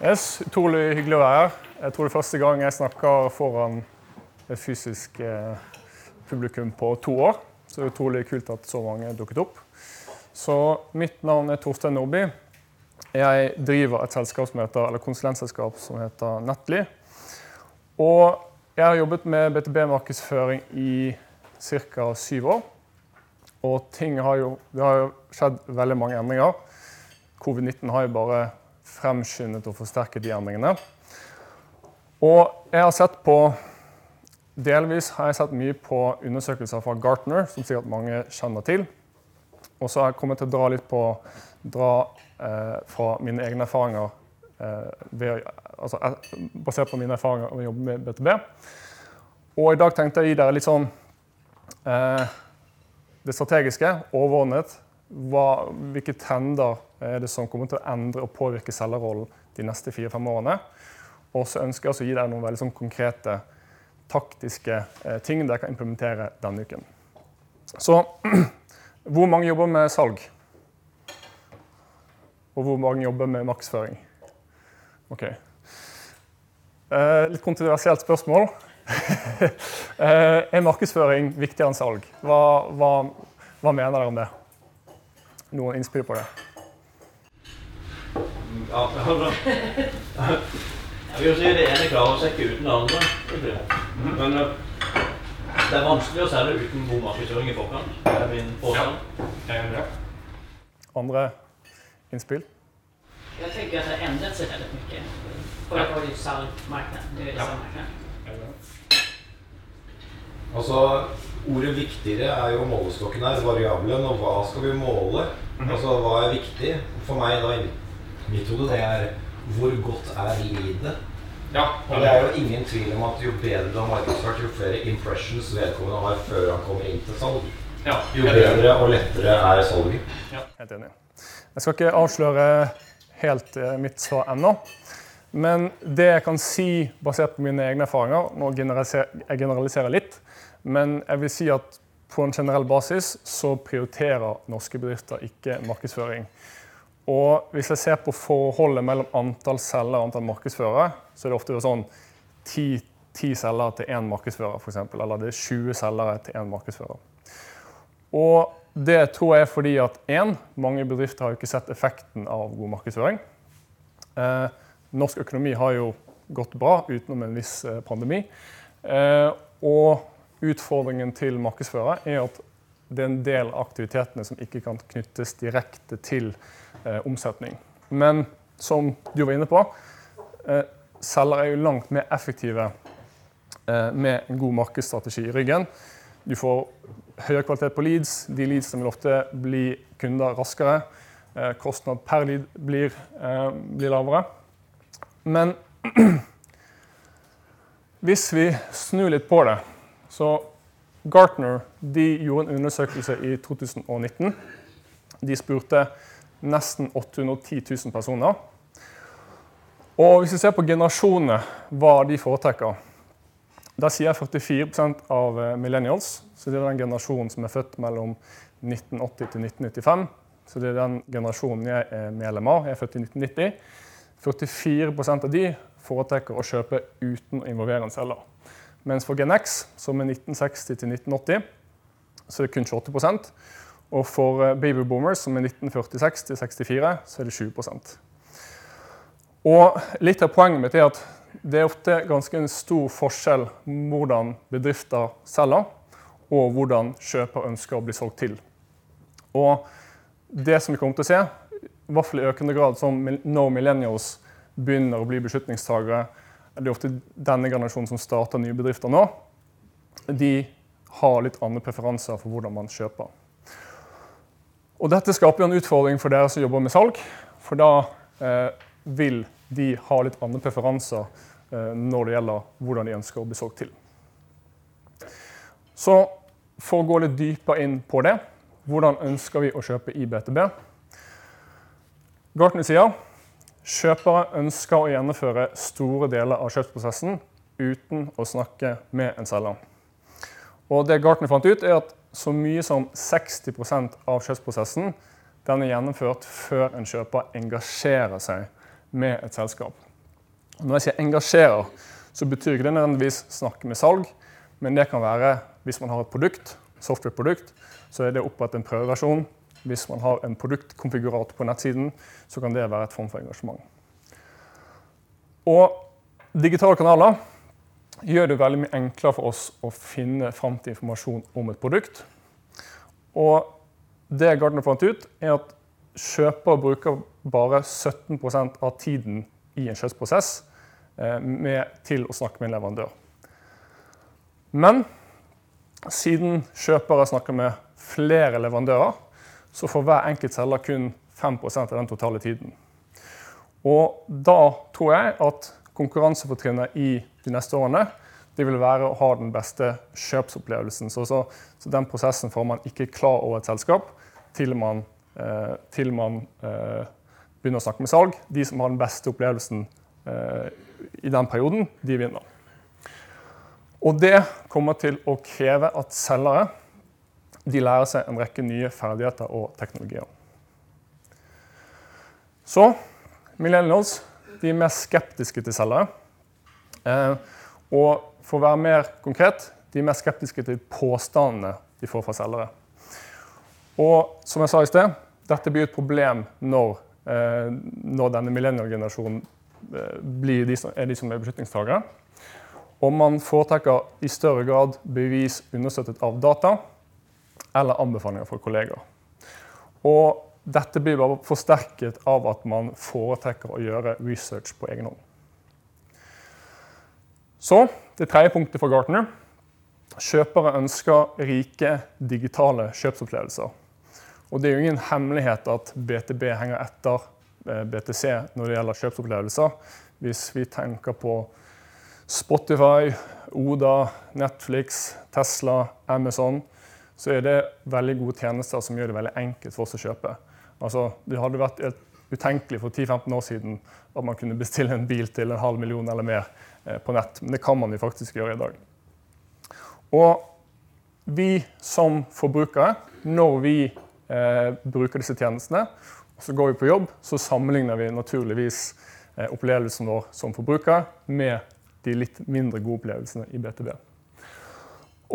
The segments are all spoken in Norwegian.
Yes, utrolig hyggelig å være her. Jeg tror det er første gang jeg snakker foran et fysisk eh, publikum på to år. Så det er utrolig kult at så mange dukket opp. Så mitt navn er Torstein Nordby. Jeg driver et selskap som heter, eller konsulentselskap som heter Nettly. Og jeg har jobbet med BTB-markedsføring i ca. syv år. Og har jo, det har jo skjedd veldig mange endringer. Covid-19 har jo bare fremskyndet og forsterket de endringene. Og jeg har sett på Delvis har jeg sett mye på undersøkelser fra Gartner, som sikkert mange kjenner til. Og så har jeg kommet til å dra litt på dra eh, fra mine egne erfaringer eh, ved, altså, eh, basert på mine erfaringer med å jobbe med BTB. Og i dag tenkte jeg å gi dere litt sånn eh, det strategiske, overordnet. Hva, hvilke trender er det som kommer til å endre og påvirke selgerrollen de neste fire-fem årene? Og så ønsker jeg å gi deg noen veldig sånn konkrete taktiske eh, ting dere kan implementere denne uken. Så hvor mange jobber med salg? Og hvor mange jobber med maksføring? Ok. Eh, litt kontroversielt spørsmål. eh, er markedsføring viktigere enn salg? Hva, hva, hva, mener dere om det? Noen innspill på det? Ja, jeg vil si Det ene klarer å ikke uten det andre. Men uh, det er vanskelig å selge uten god markedsføring i forkant. Det er min påstand. Andre innspill? Jeg tenker at det har endret seg veldig mye. For var det er det sammarknad. Altså, Ordet 'viktigere' er jo målestokken her, variabelen. Og hva skal vi måle? Altså, Hva er viktig? For meg, da, i mitt hode, det er hvor godt er leadet? Ja, Og det er jo ingen tvil om at jo bedre du har markedsført, jo flere impressions vedkommende har før han kommer inn til salg, ja. jo bedre og lettere er salget. Helt enig. Jeg skal ikke avsløre helt eh, mitt svar ennå. Men det jeg kan si basert på mine egne erfaringer Nå generaliserer jeg generaliserer litt, men jeg vil si at på en generell basis så prioriterer norske bedrifter ikke markedsføring. Og hvis jeg ser på forholdet mellom antall selgere og antall markedsførere, så er det ofte sånn 10, 10 selgere til én markedsfører, f.eks. Eller det er 20 selgere til én markedsfører. Og det tror jeg er fordi at én, mange bedrifter har jo ikke sett effekten av god markedsføring. Eh, norsk økonomi har jo gått bra utenom en viss eh, pandemi. Eh, og utfordringen til markedsfører er at det er en del av aktivitetene som ikke kan knyttes direkte til eh, omsetning. Men som du var inne på, eh, selger er jo langt mer effektive eh, med en god markedsstrategi i ryggen. Du får høyere kvalitet på leads. De leadsene vil ofte bli kunder raskere. Eh, kostnad per lead blir, eh, blir lavere. Men hvis vi snur litt på det, så Gartner de gjorde en undersøkelse i 2019. De spurte nesten 810 000 personer. Og hvis vi ser på generasjonene, hva de foretrekker, da sier 44% av eh, millennials, så det er den generasjonen som er født mellom 1980 til 1995. Så det er den generasjonen jeg er medlem av. Jeg er født i 1990. 44% av de foretrekker å kjøpe uten å involvere en selger. Mens for GenX, som er 1960 til 1980, så er det kun 28 Og for eh, baby boomers, som er 1946 til 64, så er det 20 Og litt av poenget mitt er at det er ofte ganske en stor forskjell hvordan bedrifter selger, og hvordan kjøper ønsker å bli solgt til. Og det som vi kommer til å se, i hvert fall i økende grad som når millennials begynner å bli beslutningstagere, det er ofte denne generasjonen som starter nye bedrifter nå, de har litt andre preferanser for hvordan man kjøper. Og dette skaper en utfordring for dere som jobber med salg, for da eh, vil de ha litt andre preferanser eh, når det gjelder hvordan de ønsker å bli solgt til. Så for å gå litt dypere inn på det, hvordan ønsker vi å kjøpe i BTB? Gartner sier kjøpere ønsker å gjennomføre store deler av kjøpsprosessen uten å snakke med en selger. Og det Gartner fant ut, er at så mye som 60 av kjøpsprosessen den er gjennomført før en kjøper engasjerer seg med et selskap. Når jeg sier engasjerer, så betyr ikke det nødvendigvis snakke med salg, men det kan være hvis man har et produkt, software-produkt, så er det å en prøveversjon. Hvis man har en produktkonfigurator på nettsiden, så kan det være et form for engasjement. Og digitale kanaler gjør det veldig mye enklere for oss å finne fram til informasjon om et produkt. Og det Gartner fant ut, er at kjøper bruker bare 17% av tiden i en kjøpsprosess med, til å snakke med en leverandør. Men siden kjøpere snakker med flere leverandører, så får hver enkelt selger kun 5% av den totale tiden. Og da tror jeg at konkurransefortrinnet i de neste årene det vil være å ha den beste kjøpsopplevelsen. Så, så, så den prosessen får man ikke klar over et selskap til man, eh, til man eh, begynner å snakke med salg. De som har den beste opplevelsen eh, i den perioden, de vinner. Og det kommer til å kreve at selgere de lærer seg en rekke nye ferdigheter og teknologier. Så millennials de er mer skeptiske til selgere. Eh, og for å være mer konkret de er mer skeptiske til påstandene de får fra selgere. Og som jeg sa i sted, dette blir et problem når, eh, når denne millennial-generasjonen eh, de som, er de som er beslutningstagere. Og man foretrekker i større grad bevis understøttet av data eller anbefalinger fra kollegaer. Og dette blir bare forsterket av at man foretrekker å gjøre research på egen hånd. Så det tredje punktet fra Gartner. Kjøpere ønsker rike digitale kjøpsopplevelser. Og det er jo ingen hemmelighet at BTB henger etter eh, BTC når det gjelder kjøpsopplevelser. Hvis vi tenker på Spotify, Oda, Netflix, Tesla, Amazon, så er det veldig gode tjenester som gjør det veldig enkelt for oss å kjøpe. Altså, det hadde vært utenkelig for 10-15 år siden at man kunne bestille en bil til en halv million eller mer eh, på nett, men det kan man jo faktisk gjøre i dag. Og vi som forbrukere, når vi eh, bruker disse tjenestene, så går vi på jobb, så sammenligner vi naturligvis eh, opplevelsen vår som forbruker med de litt mindre gode opplevelsene i BTB.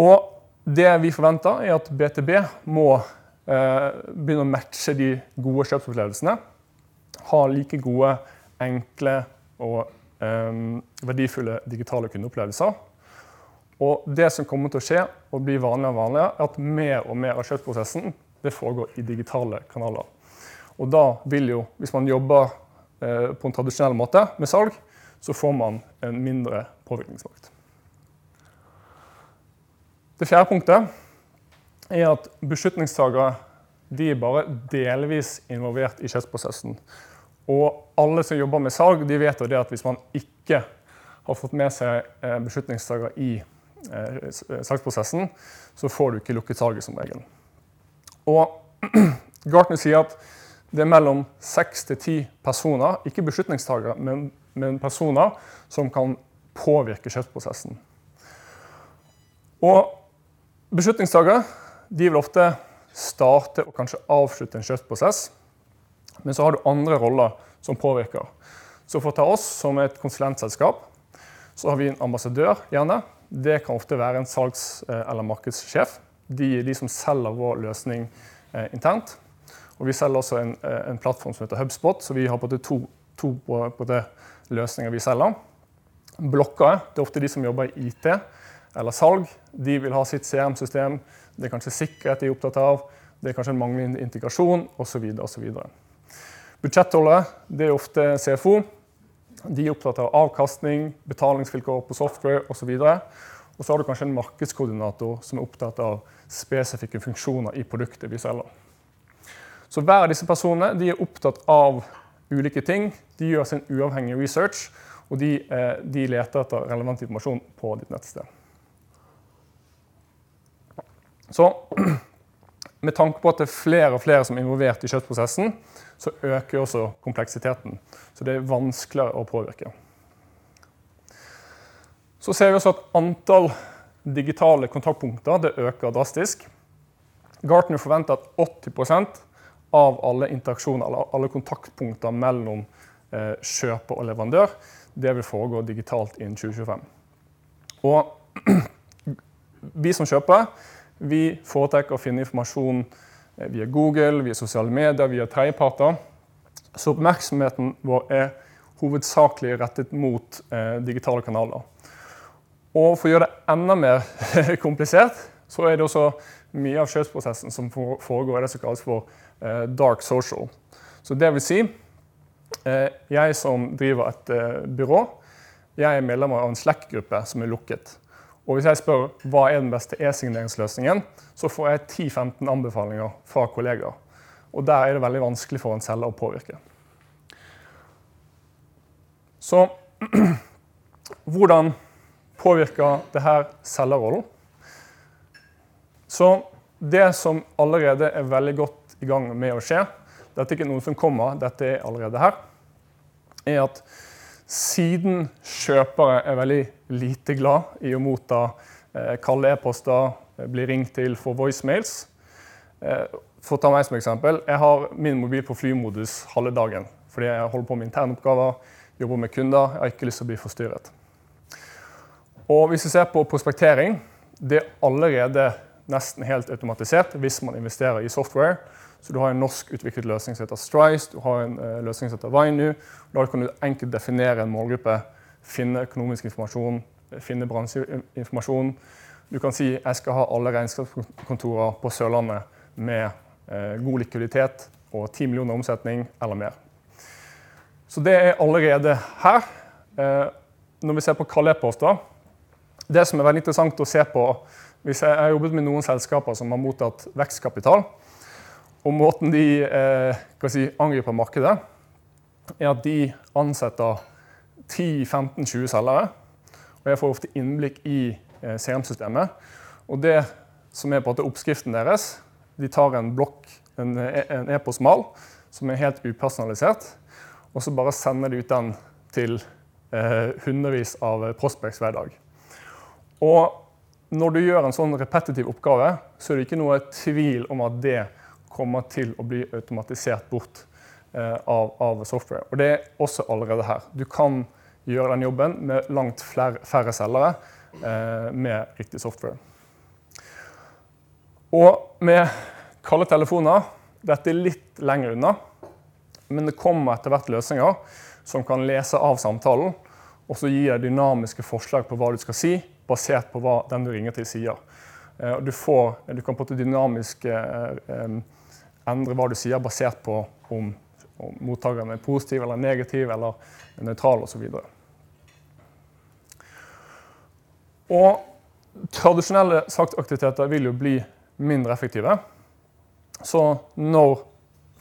Og det vi forventer, er at BTB må eh, begynne å matche de gode kjøpsopplevelsene. Ha like gode, enkle og eh, verdifulle digitale kundeopplevelser. Og det som kommer til å skje og bli vanligere og vanligere, er at mer og mer av kjøpsprosessen foregår i digitale kanaler. Og da vil jo, hvis man jobber eh, på en tradisjonell måte med salg, så får man en mindre påvirkningsmakt. Det fjerde punktet er at beslutningstakere de er bare delvis involvert i kjøpsprosessen. Og alle som jobber med salg, de vet jo det at hvis man ikke har fått med seg beslutningstakere i eh, salgsprosessen, så får du ikke lukket salget som regel. Og Gartner sier at det er mellom seks til ti personer, ikke beslutningstakere, men men, personer som kan påvirke kjøpsprosessen. Og Beslutningstakere vil ofte starte og kanskje avslutte en kjøpsprosess. Men så har du andre roller som påvirker. Så for å ta oss som et konsulentselskap, så har vi en ambassadør. gjerne. Det kan ofte være en salgs- eller markedssjef. De er de som selger vår løsning eh, internt. Og vi selger også en, eh, en, plattform som heter HubSpot, så vi har på to, to på, på det løsninger vi selger. Blokker det er ofte de som jobber i IT eller salg. De vil ha sitt CRM-system. Det er kanskje sikkerhet de er opptatt av. Det er kanskje en manglende integrasjon osv. Budsjettholdet det er ofte CFO. De er opptatt av avkastning, betalingsvilkår på software osv. Og så har du kanskje en markedskoordinator som er opptatt av spesifikke funksjoner i produktet vi selger. Så hver av disse personene de er opptatt av ulike ting. De gjør sin uavhengige research, og de, eh, de leter etter relevant informasjon på ditt nettsted. Så med tanke på at det er flere og flere som er involvert i kjøttprosessen, så øker også kompleksiteten. Så det er vanskeligere å påvirke. Så ser vi også at antall digitale kontaktpunkter det øker drastisk. Gartner forventer at 80% av alle interaksjoner, eller alle kontaktpunkter mellom eh, kjøper og leverandør, det vil foregå digitalt innen 2025. Og vi som kjøper, vi foretrekker å finne informasjon eh, via Google, via sosiale medier, via tredjeparter. Så oppmerksomheten vår er hovedsakelig rettet mot eh, digitale kanaler. Og for å gjøre det enda mer komplisert, så er det også mye av kjøpsprosessen som foregår i det som kalles for eh, dark social. Så det vil si, eh, jeg som driver et eh, byrå, jeg er medlem av en Slack-gruppe som er lukket. Og hvis jeg spør hva er den beste e-signeringsløsningen, så får jeg 10-15 anbefalinger fra kollegaer. Og der er det veldig vanskelig for en selger å påvirke. Så hvordan påvirker dette selgerrollen? Så det som allerede er veldig godt i gang med å skje, dette er ikke noe som kommer, dette er allerede her, er at siden kjøpere er veldig lite glad i å motta eh, kalde e-poster, eh, bli ringt til for voicemails eh, For å ta meg som eksempel, jeg har min mobil på flymodus halve dagen fordi jeg holder på med internoppgaver, jobber med kunder, jeg har ikke lyst til å bli forstyrret. Og hvis vi ser på prospektering, det er allerede nesten helt automatisert hvis man investerer i software. Så Du har en norsk utviklet løsning som heter Strice, du har en uh, løsning som heter Vainu. Da kan du enkelt definere en målgruppe, finne økonomisk informasjon, finne bransjeinformasjon. Du kan si jeg skal ha alle regnskapskontorer på Sørlandet med uh, god likviditet og 10 millioner omsetning eller mer. Så det er allerede her. Uh, når vi ser på kalde e-poster Det som er veldig interessant å se på hvis jeg har jobbet med noen selskaper som har mottatt vekstkapital, og måten de eh, si, angriper markedet, er at de ansetter 10-15-20 selgere. Og jeg får ofte innblikk i eh, CRM-systemet. Og det som er på at det er oppskriften deres, de tar en blokk, en e-postmal, som er helt upersonalisert, og så bare sender de ut den til eh, hundrevis av prospects hver dag. Og når du gjør en sånn repetitiv oppgave, så er det ikke noe tvil om at det kommer til å bli automatisert bort eh, av, av, software. Og det er også allerede her. Du kan gjøre den jobben med langt flere, færre selgere eh, med riktig software. Og med kalde telefoner Dette er litt lenger unna, men det kommer etter hvert løsninger som kan lese av samtalen og så gi deg dynamiske forslag på hva du skal si basert på hva den du ringer til, sier. Eh, du, får, du kan på en dynamisk eh, eh, endre hva du sier, basert på om, om mottakeren er positiv eller negativ eller nøytral osv. Og, og tradisjonelle saktaktiviteter vil jo bli mindre effektive. Så når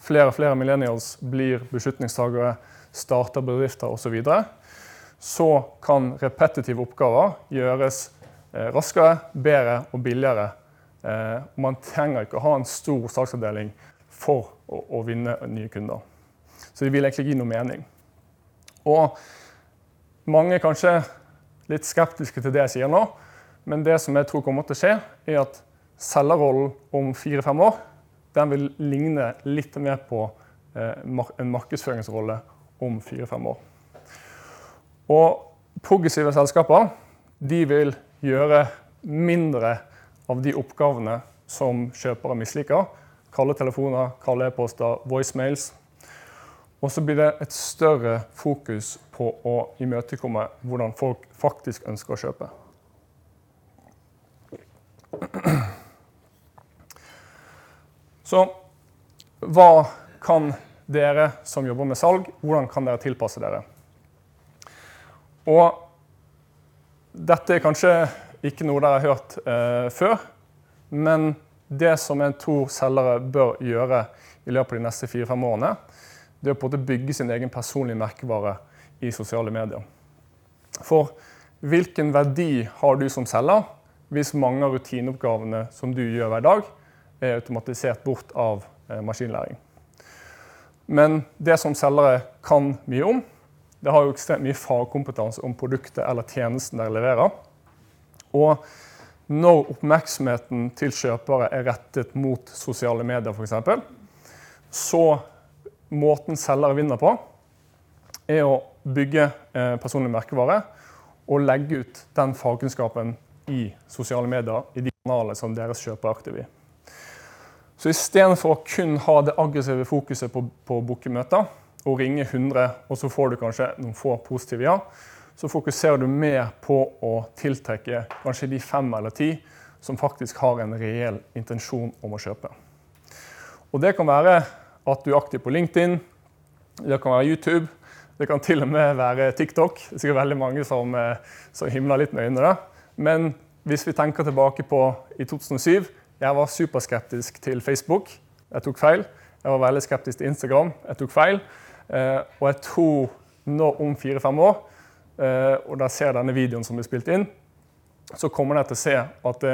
flere og flere millennials blir beslutningstagere, starter bedrifter osv., så, videre, så kan repetitive oppgaver gjøres eh, raskere, bedre og billigere. Eh, man trenger ikke å ha en stor saksavdeling for å, å, vinne nye kunder. Så det vil egentlig gi noe mening. Og mange er kanskje litt skeptiske til det jeg sier nå, men det som jeg tror kommer til å skje, er at selgerrollen om fire-fem år den vil ligne litt mer på eh, en markedsføringsrolle om fire-fem år. Og progressive selskaper de vil gjøre mindre av de oppgavene som kjøpere misliker. Kalde telefoner, kalde e-poster, voicemails. Og så blir det et større fokus på å imøtekomme hvordan folk faktisk ønsker å kjøpe. Så hva kan dere som jobber med salg, hvordan kan dere tilpasse dere? Og dette er kanskje ikke noe dere har hørt eh, før, men det som jeg tror selgere bør gjøre i løpet av de neste fire-fem årene, det er å bygge sin egen personlige merkevare i sosiale medier. For hvilken verdi har du som selger hvis mange av rutineoppgavene som du gjør hver dag, er automatisert bort av eh, maskinlæring? Men det som selgere kan mye om, det har jo ekstremt mye fagkompetanse om produktet eller tjenesten dere leverer. Og når oppmerksomheten til kjøpere er rettet mot sosiale medier, f.eks., Så måten selgere vinner på, er å bygge eh, personlig merkevare og legge ut den fagkunnskapen i sosiale medier, i de kanalene som deres kjøper er aktive i. Så istedenfor å kun ha det aggressive fokuset på, på bookemøter og ringe 100, og så får du kanskje noen få positive ja, så fokuserer du mer på å tiltrekke kanskje de fem eller ti som faktisk har en reell intensjon om å kjøpe. Og Det kan være at du er aktiv på LinkedIn, det kan være YouTube, det kan til og med være TikTok. Det er sikkert veldig mange som, eh, som himler litt med øynene. Men hvis vi tenker tilbake på i 2007 Jeg var superskeptisk til Facebook. Jeg tok feil. Jeg var veldig skeptisk til Instagram. Jeg tok feil. Eh, og jeg tror nå om fire-fem år, og de ser denne videoen som blir spilt inn, så kommer dere til å se at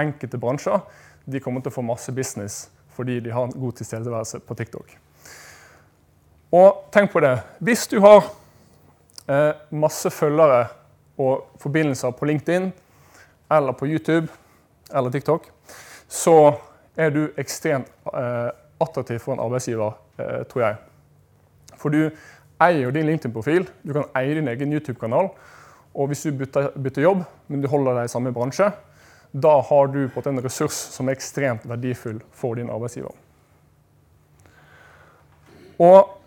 enkelte bransjer de kommer til å få masse business fordi de har en god tilstedeværelse på TikTok. Og tenk på det. Hvis du har eh, masse følgere og forbindelser på LinkedIn eller på YouTube eller TikTok, så er du ekstremt eh, attraktiv for en arbeidsgiver, eh, tror jeg. For du eier din LinkedIn-profil, du kan eie din egen YouTube-kanal. Og hvis du bytter, bytter, jobb, men du holder deg i samme bransje, da har du på en ressurs som er ekstremt verdifull for din arbeidsgiver. Og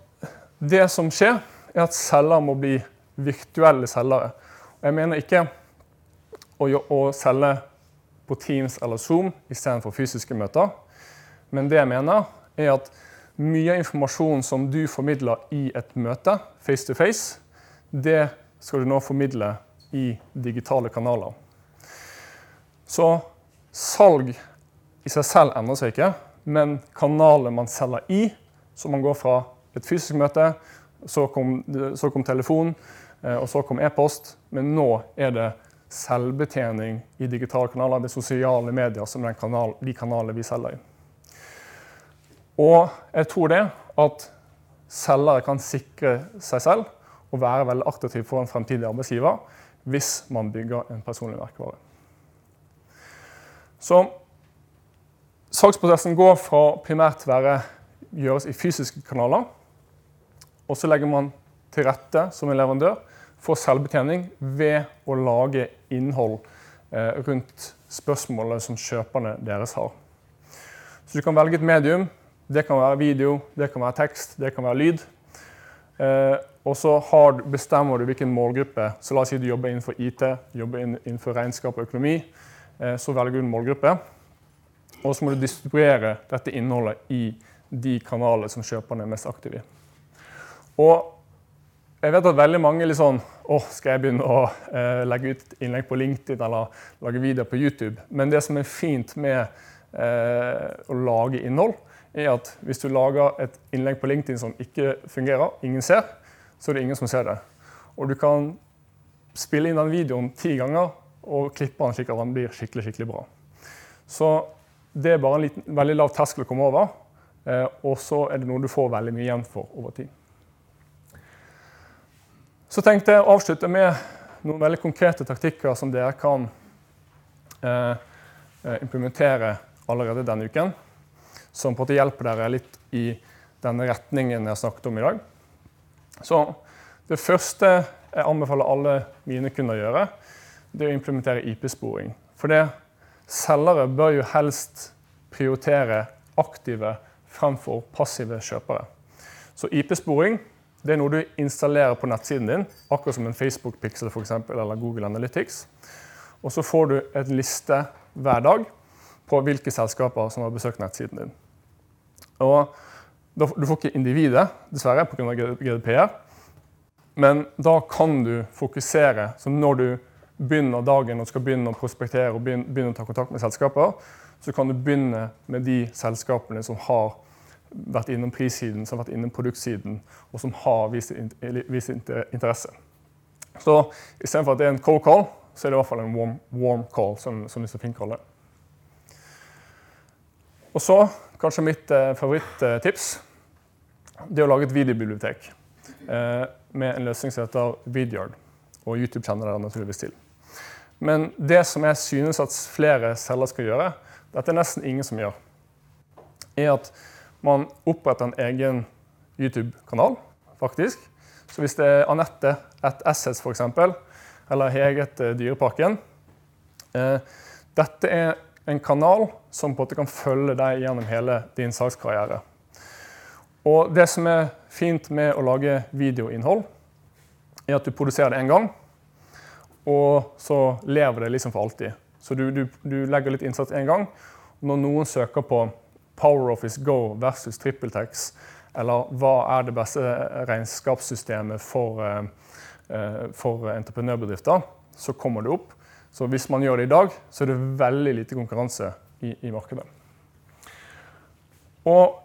det som skjer, er at selger må bli virtuelle selgere. Jeg mener ikke å, å selge på Teams eller Zoom istedenfor fysiske møter. Men det jeg mener, er at mye informasjon som du formidler i et møte, face to face, det skal du nå formidle i digitale kanaler. Så salg i seg selv endrer seg ikke, men kanalet man selger i, så man går fra et fysisk møte, så kom, så kom telefon, eh, og så kom e-post. Men nå er det selvbetjening i digitale kanaler. Det sosiale medier som er kanal, de kanalene vi selger i. Og jeg tror det at selgere kan sikre seg selv og være veldig attraktiv for en fremtidig arbeidsgiver hvis man bygger en personlig merkevare. Så salgsprosessen går fra primært være gjøres i fysiske kanaler og så legger man til rette som en leverandør for selvbetjening ved å lage innhold eh, rundt spørsmålet som kjøperne deres har. Så du kan velge et medium. Det kan være video, det kan være tekst, det kan være lyd. Eh, og så har, bestemmer du hvilken målgruppe. Så la oss si du jobber innenfor IT, jobber innenfor regnskap og økonomi. Eh, så velger du en målgruppe. Og så må du distribuere dette innholdet i de kanalene som kjøperne er mest aktive i. Og jeg vet at veldig mange litt sånn Å, skal jeg begynne å eh, legge ut innlegg på LinkedIn eller lage videoer på YouTube? Men det som er fint med eh, å lage innhold, er at hvis du lager et innlegg på LinkedIn som ikke fungerer, ingen ser, så er det ingen som ser det. Og du kan spille inn den videoen ti ganger og klippe den slik at den blir skikkelig, skikkelig bra. Så det er bare en liten, veldig lav terskel å komme over, eh, og så er det noe du får veldig mye igjen for over tid. Så tenkte jeg å avslutte med noen veldig konkrete taktikker som dere kan eh, eh implementere allerede denne uken. Som på en måte hjelper dere litt i denne retningen jeg har snakket om i dag. Så det første jeg anbefaler alle mine kunder å gjøre, det er å implementere IP-sporing. For det, selgere bør jo helst prioritere aktive fremfor passive kjøpere. Så IP-sporing det er noe du installerer på nettsiden din, akkurat som en Facebook-pixel for eksempel, eller Google Analytics. Og så får du et liste hver dag på hvilke selskaper som har besøkt nettsiden din. Og du får ikke individet, dessverre, pga. GDPR. Men da kan du fokusere. Så når du begynner dagen og skal begynne å prospektere og begynne å ta kontakt med selskaper, så kan du begynne med de selskapene som har vært innom prissiden, som har vært innom produktsiden, og som har vist, interesse. Så istedenfor at det er en cold call, så er det i hvert fall en warm, warm call, som, som de så fint kaller det. Og så kanskje mitt eh, favorittips. Det er å lage et videobibliotek eh, med en løsning som heter Vidyard. Og YouTube kjenner dere naturligvis til. Men det som jeg synes at flere selgere skal gjøre, dette er nesten ingen som gjør, er at man oppretter en egen YouTube-kanal, faktisk. Så hvis det er Anette et Assets f.eks., eller Heget eh, Dyreparken eh, Dette er en kanal som på en måte kan følge deg gjennom hele din sakskarriere. Og det som er fint med å lage videoinnhold, er at du produserer det én gang, og så lever det liksom for alltid. Så du, du, du legger litt innsats én gang. og Når noen søker på PowerOffice Go versus TrippelTex, eller hva er det beste regnskapssystemet for, eh, eh, for entreprenørbedrifter, så kommer det opp. Så hvis man gjør det i dag, så er det veldig lite konkurranse i, i markedet. Og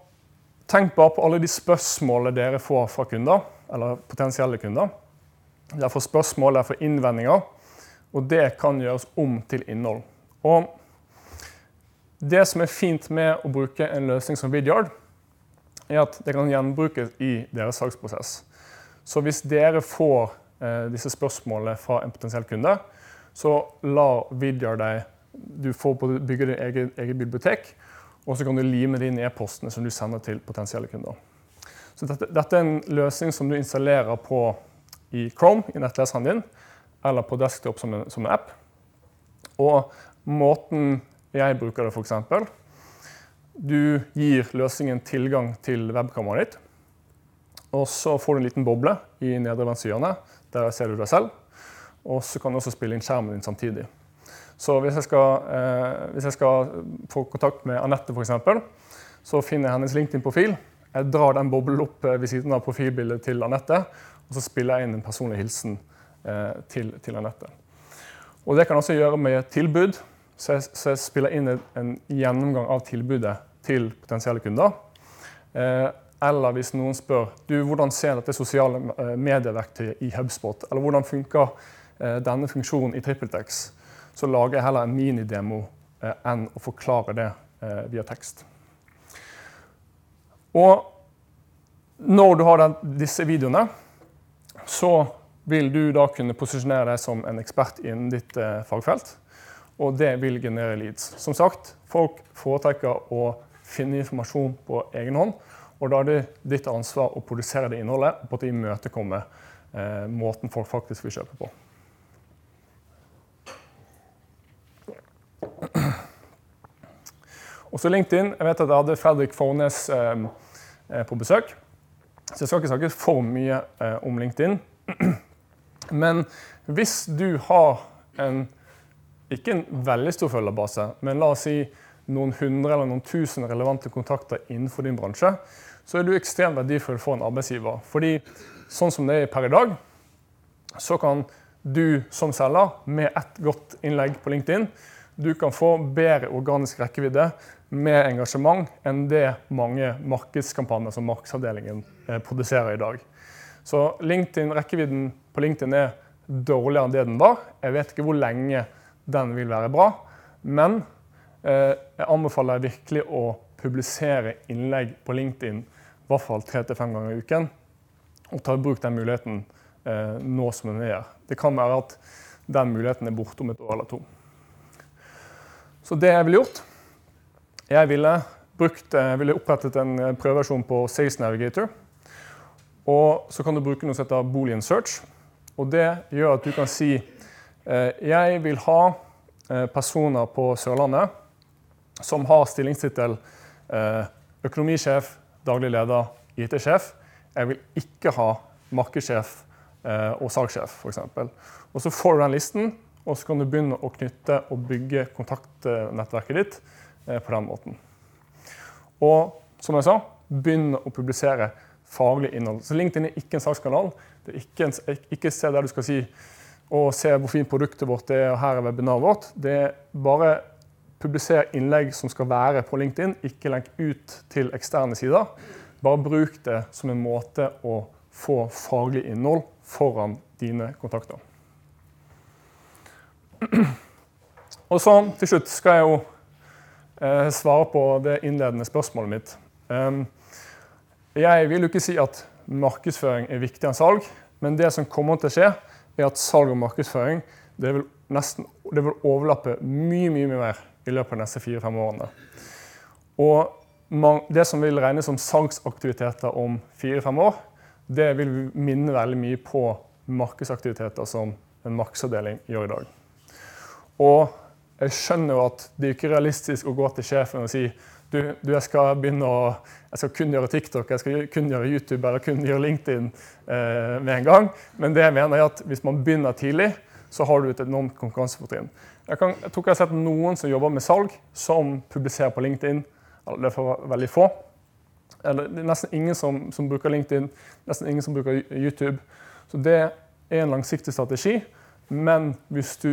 tenk bare på alle de spørsmålene dere får fra kunder, eller potensielle kunder. Dere får spørsmål, dere får innvendinger, og det kan gjøres om til innhold. Og det som er fint med å bruke en løsning som Vidyard, er at det kan gjenbrukes i deres salgsprosess. Så hvis dere får eh, disse spørsmålene fra en potensiell kunde, så la Vidjar deg Du får bygge ditt eget, eget, bibliotek, og så kan du lime det inn i e-postene som du sender til potensielle kunder. Så dette, dette, er en løsning som du installerer på i Chrome, i nettleseren din, eller på desktop som en, som en app. Og måten jeg bruker det, f.eks. Du gir løsningen tilgang til webkameraet ditt. Og så får du en liten boble i nedre venstre hjørne. Der ser du deg selv. Og så kan du også spille inn skjermen din samtidig. Så hvis jeg skal, eh, hvis jeg skal få kontakt med Anette, f.eks., så finner jeg hennes LinkedIn-profil. Jeg drar den boblen opp eh, ved siden av profilbildet til Anette, og så spiller jeg inn en personlig hilsen eh, til, til Anette. Og det kan jeg også gjøre med tilbud. Så jeg, så jeg spiller inn en, en, gjennomgang av tilbudet til potensielle kunder. Eh, eller hvis noen spør du, hvordan ser dette sosiale eh, medieverktøyet i HubSpot, eller hvordan funker denne funksjonen i TrippelTex, så lager jeg heller en minidemo eh, enn å forklare det eh, via tekst. Og når du har disse videoene, så vil du da kunne posisjonere deg som en ekspert innen ditt eh, fagfelt. Og det vil generere leads. Som sagt, folk foretrekker å finne informasjon på egen hånd. Og da er det ditt ansvar å produsere det innholdet på å imøtekomme eh, måten folk faktisk vil kjøpe på. Og så LinkedIn. Jeg vet at jeg hadde Fredrik Fornes eh, eh, på besøk. Så jeg skal ikke snakke for mye eh, om LinkedIn. Men hvis du har en ikke en veldig stor følgerbase, men la oss si noen hundre eller noen tusen relevante kontakter innenfor din bransje, så er du ekstremt verdifull for en arbeidsgiver. Fordi sånn som det er per i dag, så kan du som selger med ett godt innlegg på LinkedIn du kan få bedre organisk rekkevidde med engasjement enn det mange markedskampanjer som markedsavdelingen eh, produserer i dag. Så LinkedIn, rekkevidden på LinkedIn er dårligere enn det den var. Jeg vet ikke hvor lenge den vil være bra, men eh, jeg anbefaler virkelig å publisere innlegg på LinkedIn i hvert fall tre til fem ganger i uken. Og ta i bruk den muligheten eh, nå som den er. Det kan være at den muligheten er borte om et år eller to. Så det jeg ville gjort, jeg ville, brukt, jeg ville opprettet en eh, prøveversjon på Sales Navigator. Og så kan du bruke noe som heter Boolean Search. Og det gjør at du kan si eh, jeg vil ha personer på Sørlandet som har stillingstittel økonomisjef, daglig leder, IT-sjef. Jeg vil ikke ha markedssjef og salgssjef, f.eks. Og så får du den listen, og så kan du begynne å knytte og bygge kontaktnettverket ditt Eh, på den måten. Og som jeg sa, begynn å publisere faglig innhold. Så LinkedIn er ikke en sakskanal. Det er ikke, en, ikke sted der du skal si og se hvor fint produktet vårt er, og her er webinaret vårt. Det er bare publiser innlegg som skal være på LinkedIn, ikke lenk ut til eksterne sider. Bare bruk det som en måte å få faglig innhold foran dine kontakter. Og så til slutt skal jeg jo eh, svare på det innledende spørsmålet mitt. Jeg vil jo ikke si at markedsføring er viktigere enn salg, men det som kommer til å skje, er at salg og markedsføring det vil, nesten, det vil overlappe mye, mye mer i løpet av de neste fire-fem årene. Og det som vil regnes som salgsaktiviteter om fire-fem år, det vil minne veldig mye på markedsaktiviteter som en markedsavdeling gjør i dag. Og jeg skjønner jo at det er ikke realistisk å gå til sjefen og si du, du jeg skal begynne å jeg skal kun gjøre TikTok, jeg skal kun gjøre YouTube eller kun gjøre LinkedIn eh, med en gang. Men det jeg mener er at hvis man begynner tidlig, så har du et enormt konkurransefortrinn. Jeg, kan, jeg tror jeg har sett noen som jobber med salg, som publiserer på LinkedIn. Det er for veldig få. Eller, det er nesten ingen som, som bruker LinkedIn, nesten ingen som bruker YouTube. Så det er en langsiktig strategi. Men hvis du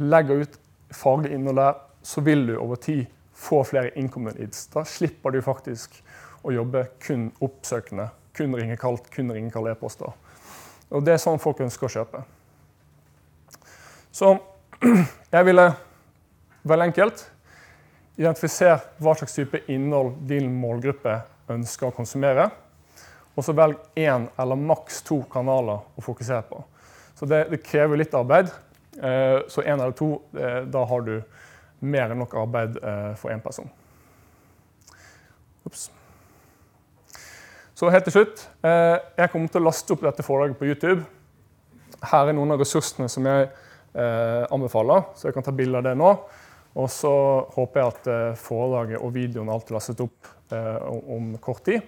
legger ut faglig innhold der, så vil du over tid få flere incoming leads. Da slipper du faktisk å jobbe kun oppsøkende. Kun ringe kaldt, kun ringe kalde e-poster. Og det er sånn folk ønsker å kjøpe. Så jeg ville veldig enkelt identifisere hva slags type innhold din målgruppe ønsker å konsumere. Og så velg én eller maks to kanaler å fokusere på. Så det, det krever litt arbeid. Eh, så én eller to, eh, da har du mer enn nok arbeid eh, for én person. Ups. Så helt til slutt. Jeg kommer til å laste opp dette foredraget på YouTube. Her er noen av ressursene som jeg anbefaler, så jeg kan ta bilde av det nå. Og så håper jeg at foredraget og videoen alt er lastet opp om kort tid.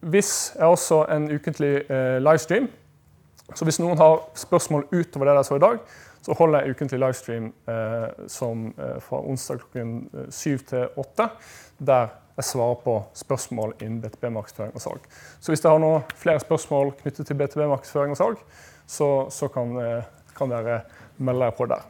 Hvis jeg også en ukentlig livestream, så hvis noen har spørsmål utover det dere så i dag, så holder jeg ukentlig livestream som, fra onsdag klokken syv til åtte. Der jeg svarer på spørsmål innen BTB-markedsføring og salg. Så hvis dere har noen flere spørsmål knyttet til BTB-markedsføring og salg, så, så kan, eh, kan dere melde dere på der.